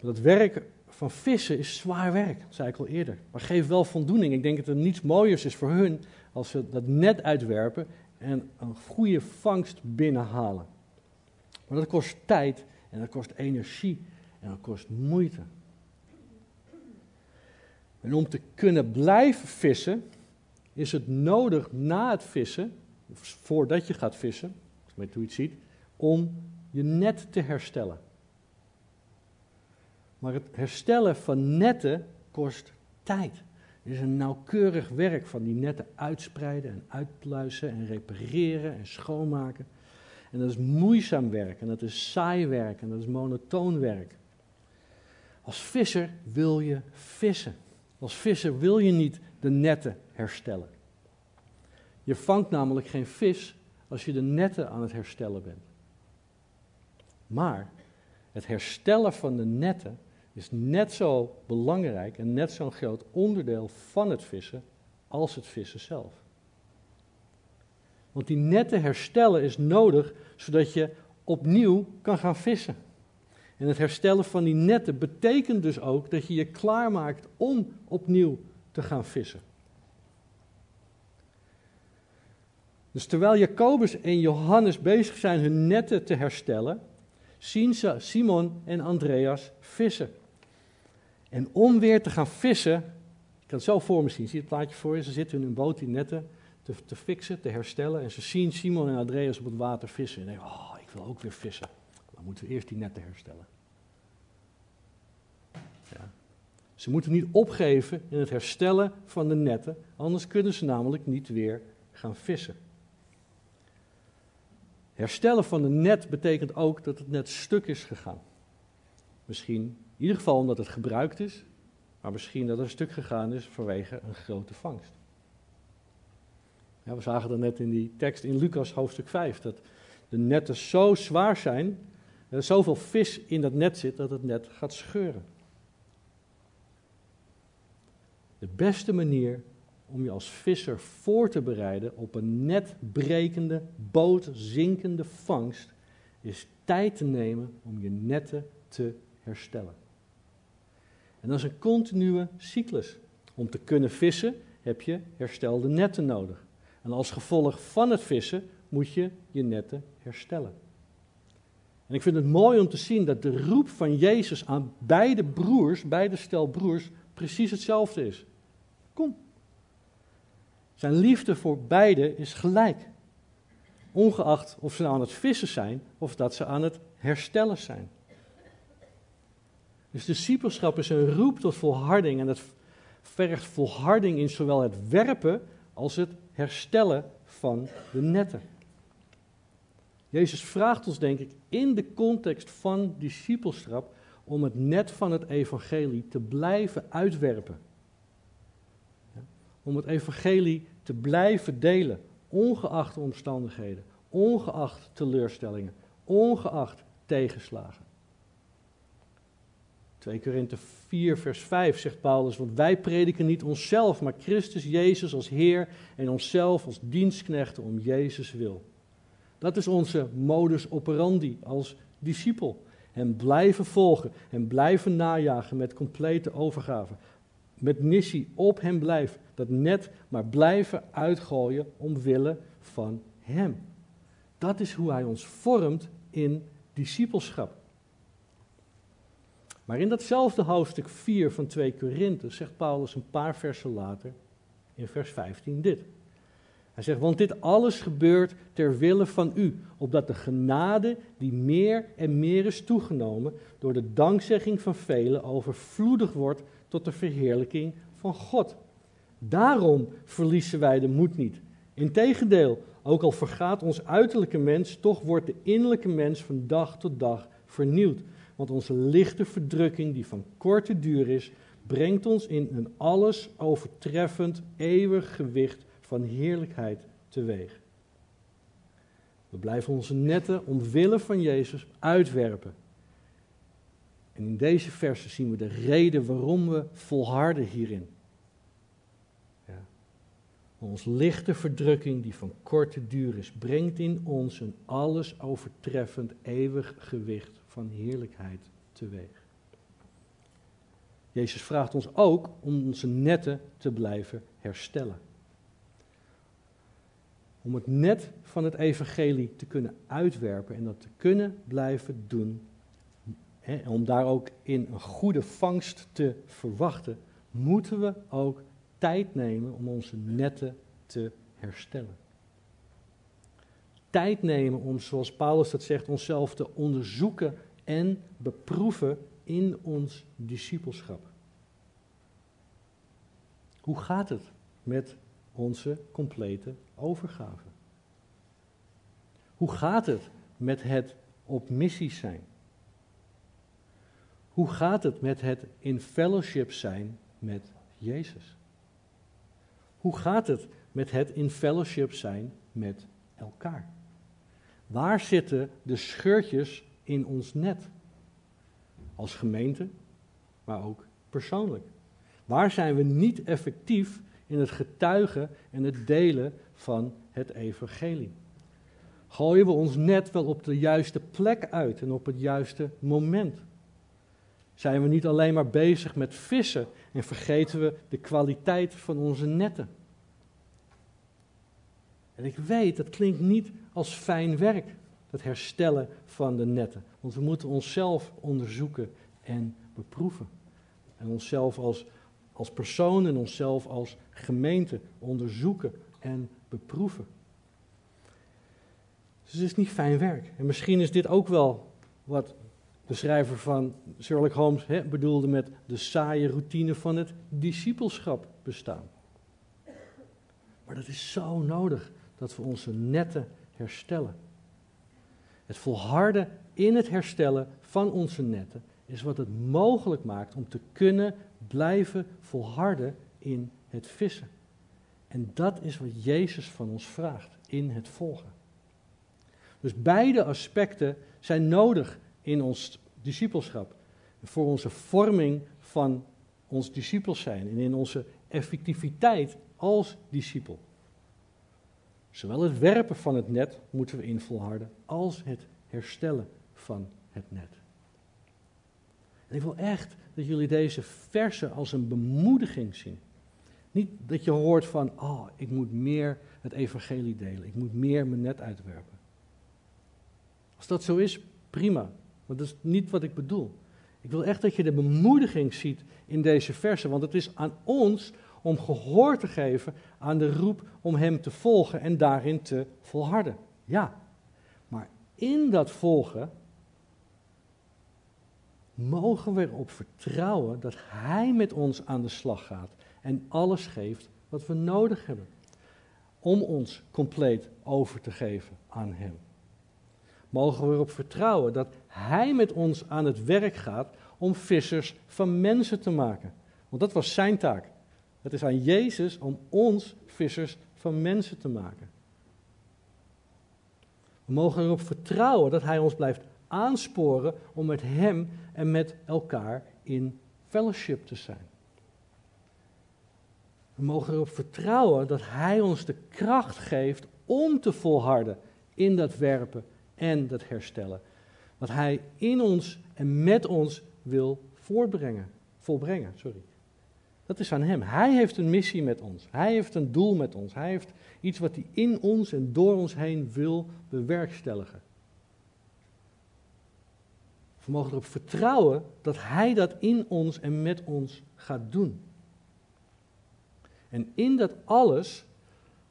Dat werk van vissen is zwaar werk, zei ik al eerder. Maar geeft wel voldoening. Ik denk dat er niets mooiers is voor hun als ze dat net uitwerpen en een goede vangst binnenhalen. Maar dat kost tijd en dat kost energie en dat kost moeite. En om te kunnen blijven vissen, is het nodig na het vissen, voordat je gaat vissen, met hoe je het ziet, om je net te herstellen. Maar het herstellen van netten kost tijd. Het is een nauwkeurig werk van die netten uitspreiden en uitpluizen en repareren en schoonmaken. En dat is moeizaam werk en dat is saai werk en dat is monotoon werk. Als visser wil je vissen. Als visser wil je niet de netten herstellen. Je vangt namelijk geen vis als je de netten aan het herstellen bent. Maar het herstellen van de netten is net zo belangrijk en net zo'n groot onderdeel van het vissen als het vissen zelf. Want die netten herstellen is nodig zodat je opnieuw kan gaan vissen. En het herstellen van die netten betekent dus ook dat je je klaarmaakt om opnieuw te gaan vissen. Dus terwijl Jacobus en Johannes bezig zijn hun netten te herstellen, zien ze Simon en Andreas vissen. En om weer te gaan vissen, ik kan het zo voor me zien, zie je het plaatje voor je, ze zitten in hun boot die netten te, te fixen, te herstellen. En ze zien Simon en Andreas op het water vissen. En denken, oh, ik wil ook weer vissen. Dan moeten we eerst die netten herstellen. Ja. Ze moeten niet opgeven in het herstellen van de netten, anders kunnen ze namelijk niet weer gaan vissen. Herstellen van de net betekent ook dat het net stuk is gegaan. Misschien in ieder geval omdat het gebruikt is, maar misschien dat het een stuk gegaan is vanwege een grote vangst. Ja, we zagen dat net in die tekst in Lucas hoofdstuk 5, dat de netten zo zwaar zijn, er zoveel vis in dat net zit dat het net gaat scheuren. De beste manier om je als visser voor te bereiden op een netbrekende, bootzinkende vangst, is tijd te nemen om je netten te herstellen. En dat is een continue cyclus. Om te kunnen vissen heb je herstelde netten nodig. En als gevolg van het vissen moet je je netten herstellen. En ik vind het mooi om te zien dat de roep van Jezus aan beide broers, beide stel broers, precies hetzelfde is. Kom. Zijn liefde voor beide is gelijk. Ongeacht of ze nou aan het vissen zijn of dat ze aan het herstellen zijn. Dus discipelschap is een roep tot volharding en het vergt volharding in zowel het werpen als het herstellen van de netten. Jezus vraagt ons, denk ik, in de context van discipelschap om het net van het evangelie te blijven uitwerpen. Om het evangelie te blijven delen, ongeacht omstandigheden, ongeacht teleurstellingen, ongeacht tegenslagen. 2 Korinthe 4, vers 5 zegt Paulus, want wij prediken niet onszelf, maar Christus Jezus als Heer en onszelf als dienstknechten om Jezus wil. Dat is onze modus operandi als discipel. En blijven volgen en blijven najagen met complete overgave. Met missie op hem blijven. Dat net maar blijven uitgooien omwille van hem. Dat is hoe hij ons vormt in discipelschap. Maar in datzelfde hoofdstuk 4 van 2 Korinthe zegt Paulus een paar versen later, in vers 15, dit. Hij zegt, want dit alles gebeurt ter wille van u, opdat de genade die meer en meer is toegenomen, door de dankzegging van velen overvloedig wordt tot de verheerlijking van God. Daarom verliezen wij de moed niet. Integendeel, ook al vergaat ons uiterlijke mens, toch wordt de innerlijke mens van dag tot dag vernieuwd. Want onze lichte verdrukking, die van korte duur is, brengt ons in een alles overtreffend eeuwig gewicht van heerlijkheid teweeg. We blijven onze netten omwille van Jezus uitwerpen. En in deze versen zien we de reden waarom we volharden hierin. Ja. Ons lichte verdrukking, die van korte duur is, brengt in ons een alles overtreffend eeuwig gewicht van heerlijkheid teweeg. Jezus vraagt ons ook om onze netten te blijven herstellen. Om het net van het evangelie te kunnen uitwerpen en dat te kunnen blijven doen. en om daar ook in een goede vangst te verwachten, moeten we ook tijd nemen om onze netten te herstellen. Tijd nemen om, zoals Paulus dat zegt, onszelf te onderzoeken en beproeven in ons discipelschap. Hoe gaat het met onze complete overgave? Hoe gaat het met het op missie zijn? Hoe gaat het met het in fellowship zijn met Jezus? Hoe gaat het met het in fellowship zijn met elkaar? Waar zitten de scheurtjes in ons net? Als gemeente, maar ook persoonlijk. Waar zijn we niet effectief in het getuigen en het delen van het evangelie? Gooien we ons net wel op de juiste plek uit en op het juiste moment? Zijn we niet alleen maar bezig met vissen en vergeten we de kwaliteit van onze netten? En ik weet, dat klinkt niet als fijn werk, het herstellen van de netten. Want we moeten onszelf onderzoeken en beproeven. En onszelf als, als persoon en onszelf als gemeente onderzoeken en beproeven. Dus het is niet fijn werk. En misschien is dit ook wel wat de schrijver van Sherlock Holmes bedoelde met de saaie routine van het discipelschap bestaan. Maar dat is zo nodig dat we onze netten herstellen. Het volharden in het herstellen van onze netten is wat het mogelijk maakt om te kunnen blijven volharden in het vissen. En dat is wat Jezus van ons vraagt in het volgen. Dus beide aspecten zijn nodig in ons discipelschap. Voor onze vorming van ons discipels zijn en in onze effectiviteit als discipel. Zowel het werpen van het net moeten we in volharden, als het herstellen van het net. Ik wil echt dat jullie deze versen als een bemoediging zien. Niet dat je hoort van, oh, ik moet meer het evangelie delen, ik moet meer mijn net uitwerpen. Als dat zo is, prima. Maar dat is niet wat ik bedoel. Ik wil echt dat je de bemoediging ziet in deze versen, want het is aan ons om gehoor te geven aan de roep om Hem te volgen en daarin te volharden. Ja, maar in dat volgen mogen we erop vertrouwen dat Hij met ons aan de slag gaat en alles geeft wat we nodig hebben om ons compleet over te geven aan Hem. Mogen we erop vertrouwen dat Hij met ons aan het werk gaat om vissers van mensen te maken. Want dat was Zijn taak. Het is aan Jezus om ons vissers van mensen te maken. We mogen erop vertrouwen dat Hij ons blijft aansporen om met Hem en met elkaar in fellowship te zijn. We mogen erop vertrouwen dat Hij ons de kracht geeft om te volharden in dat werpen en dat herstellen. Wat Hij in ons en met ons wil voortbrengen, volbrengen. Sorry. Dat is aan Hem. Hij heeft een missie met ons. Hij heeft een doel met ons. Hij heeft iets wat Hij in ons en door ons heen wil bewerkstelligen. We mogen erop vertrouwen dat Hij dat in ons en met ons gaat doen. En in dat alles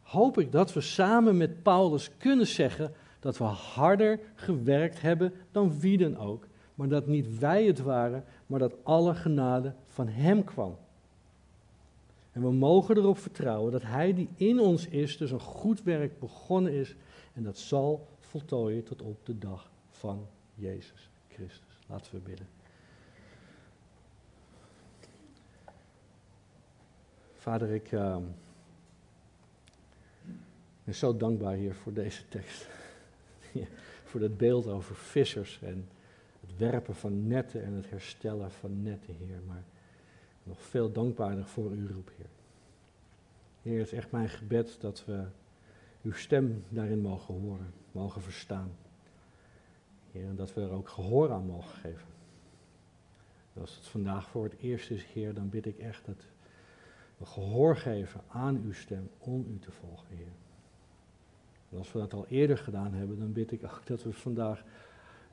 hoop ik dat we samen met Paulus kunnen zeggen dat we harder gewerkt hebben dan wie dan ook. Maar dat niet wij het waren, maar dat alle genade van Hem kwam. En we mogen erop vertrouwen dat Hij die in ons is, dus een goed werk begonnen is. En dat zal voltooien tot op de dag van Jezus Christus. Laten we bidden. Vader, ik uh, ben zo dankbaar hier voor deze tekst. voor dat beeld over vissers en het werpen van netten en het herstellen van netten, Heer. Maar nog veel dankbaarder voor uw roep, Heer. Heer, het is echt mijn gebed dat we uw stem daarin mogen horen, mogen verstaan. Heer, en dat we er ook gehoor aan mogen geven. als het vandaag voor het eerst is, Heer, dan bid ik echt dat we gehoor geven aan uw stem om u te volgen, Heer. En als we dat al eerder gedaan hebben, dan bid ik ook dat we vandaag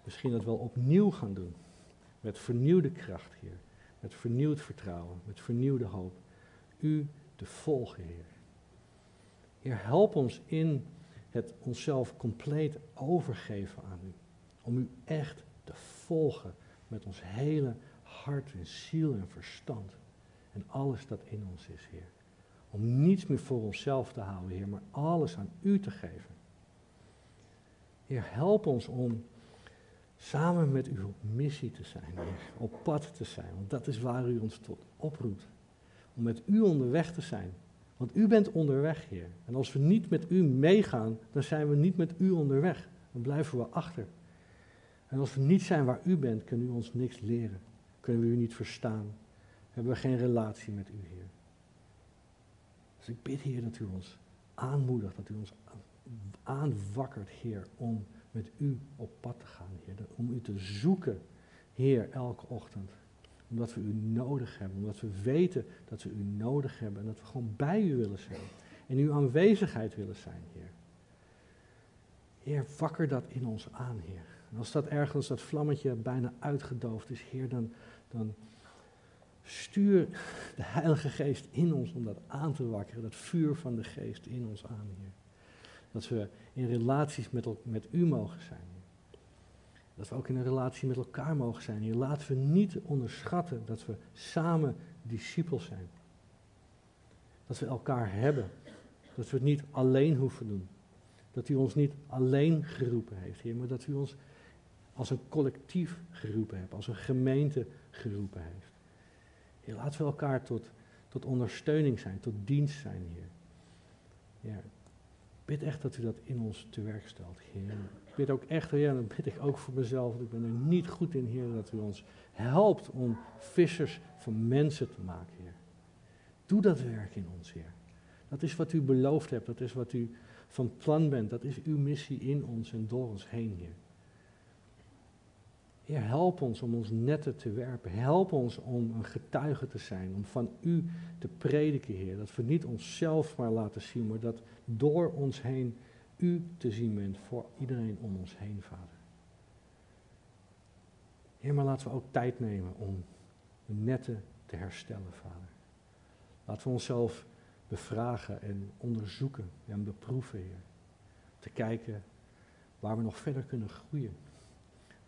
misschien dat wel opnieuw gaan doen. Met vernieuwde kracht, Heer. Met vernieuwd vertrouwen, met vernieuwde hoop. U te volgen, Heer. Heer, help ons in het onszelf compleet overgeven aan U. Om U echt te volgen met ons hele hart en ziel en verstand. En alles dat in ons is, Heer. Om niets meer voor onszelf te houden, Heer, maar alles aan U te geven. Heer, help ons om samen met U op missie te zijn, Heer. Op pad te zijn, want dat is waar U ons tot oproept. Om met U onderweg te zijn. Want U bent onderweg, Heer. En als we niet met U meegaan, dan zijn we niet met U onderweg. Dan blijven we achter. En als we niet zijn waar U bent, kunnen U ons niks leren. Kunnen we U niet verstaan hebben we geen relatie met u, Heer. Dus ik bid, Heer, dat u ons aanmoedigt, dat u ons aanwakkert, Heer, om met u op pad te gaan, Heer. Om u te zoeken, Heer, elke ochtend. Omdat we u nodig hebben, omdat we weten dat we u nodig hebben en dat we gewoon bij u willen zijn. In uw aanwezigheid willen zijn, Heer. Heer, wakker dat in ons aan, Heer. En als dat ergens, dat vlammetje bijna uitgedoofd is, Heer, dan, dan Stuur de Heilige Geest in ons om dat aan te wakkeren, dat vuur van de Geest in ons aan, Heer. Dat we in relaties met, met U mogen zijn. Dat we ook in een relatie met elkaar mogen zijn. Hier laten we niet onderschatten dat we samen discipels zijn. Dat we elkaar hebben. Dat we het niet alleen hoeven doen. Dat u ons niet alleen geroepen heeft, Heer, maar dat u ons als een collectief geroepen hebt, als een gemeente geroepen heeft. Heer, laten we elkaar tot, tot ondersteuning zijn, tot dienst zijn, Heer. Ja, bid echt dat u dat in ons te werk stelt, Heer. Ik bid ook echt, ja, dan bid ik ook voor mezelf, want ik ben er niet goed in, Heer, dat u ons helpt om vissers van mensen te maken, Heer. Doe dat werk in ons, Heer. Dat is wat u beloofd hebt, dat is wat u van plan bent, dat is uw missie in ons en door ons heen, Heer. Heer, help ons om ons netten te werpen. Help ons om een getuige te zijn, om van u te prediken, Heer. Dat we niet onszelf maar laten zien, maar dat door ons heen u te zien bent voor iedereen om ons heen, Vader. Heer, maar laten we ook tijd nemen om de netten te herstellen, Vader. Laten we onszelf bevragen en onderzoeken en beproeven, Heer. Te kijken waar we nog verder kunnen groeien.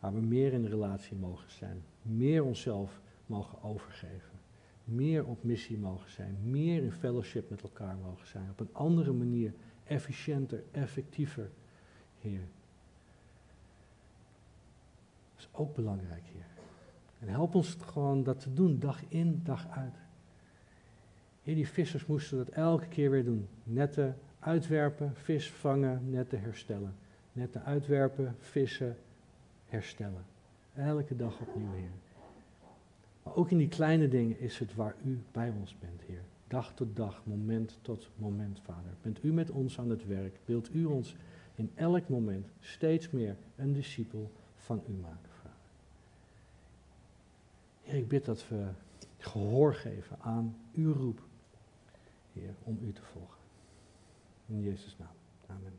Waar we meer in relatie mogen zijn. Meer onszelf mogen overgeven. Meer op missie mogen zijn. Meer in fellowship met elkaar mogen zijn. Op een andere manier. Efficiënter, effectiever. Heer. Dat is ook belangrijk, Heer. En help ons gewoon dat te doen, dag in, dag uit. Heer, die vissers moesten dat elke keer weer doen. Netten uitwerpen, vis vangen, netten herstellen. Netten uitwerpen, vissen, herstellen. Elke dag opnieuw, Heer. Maar ook in die kleine dingen is het waar u bij ons bent, Heer. Dag tot dag, moment tot moment, Vader. Bent u met ons aan het werk? Wilt u ons in elk moment steeds meer een discipel van u maken, Vader? Heer, ik bid dat we gehoor geven aan uw roep, Heer, om u te volgen. In Jezus' naam. Amen.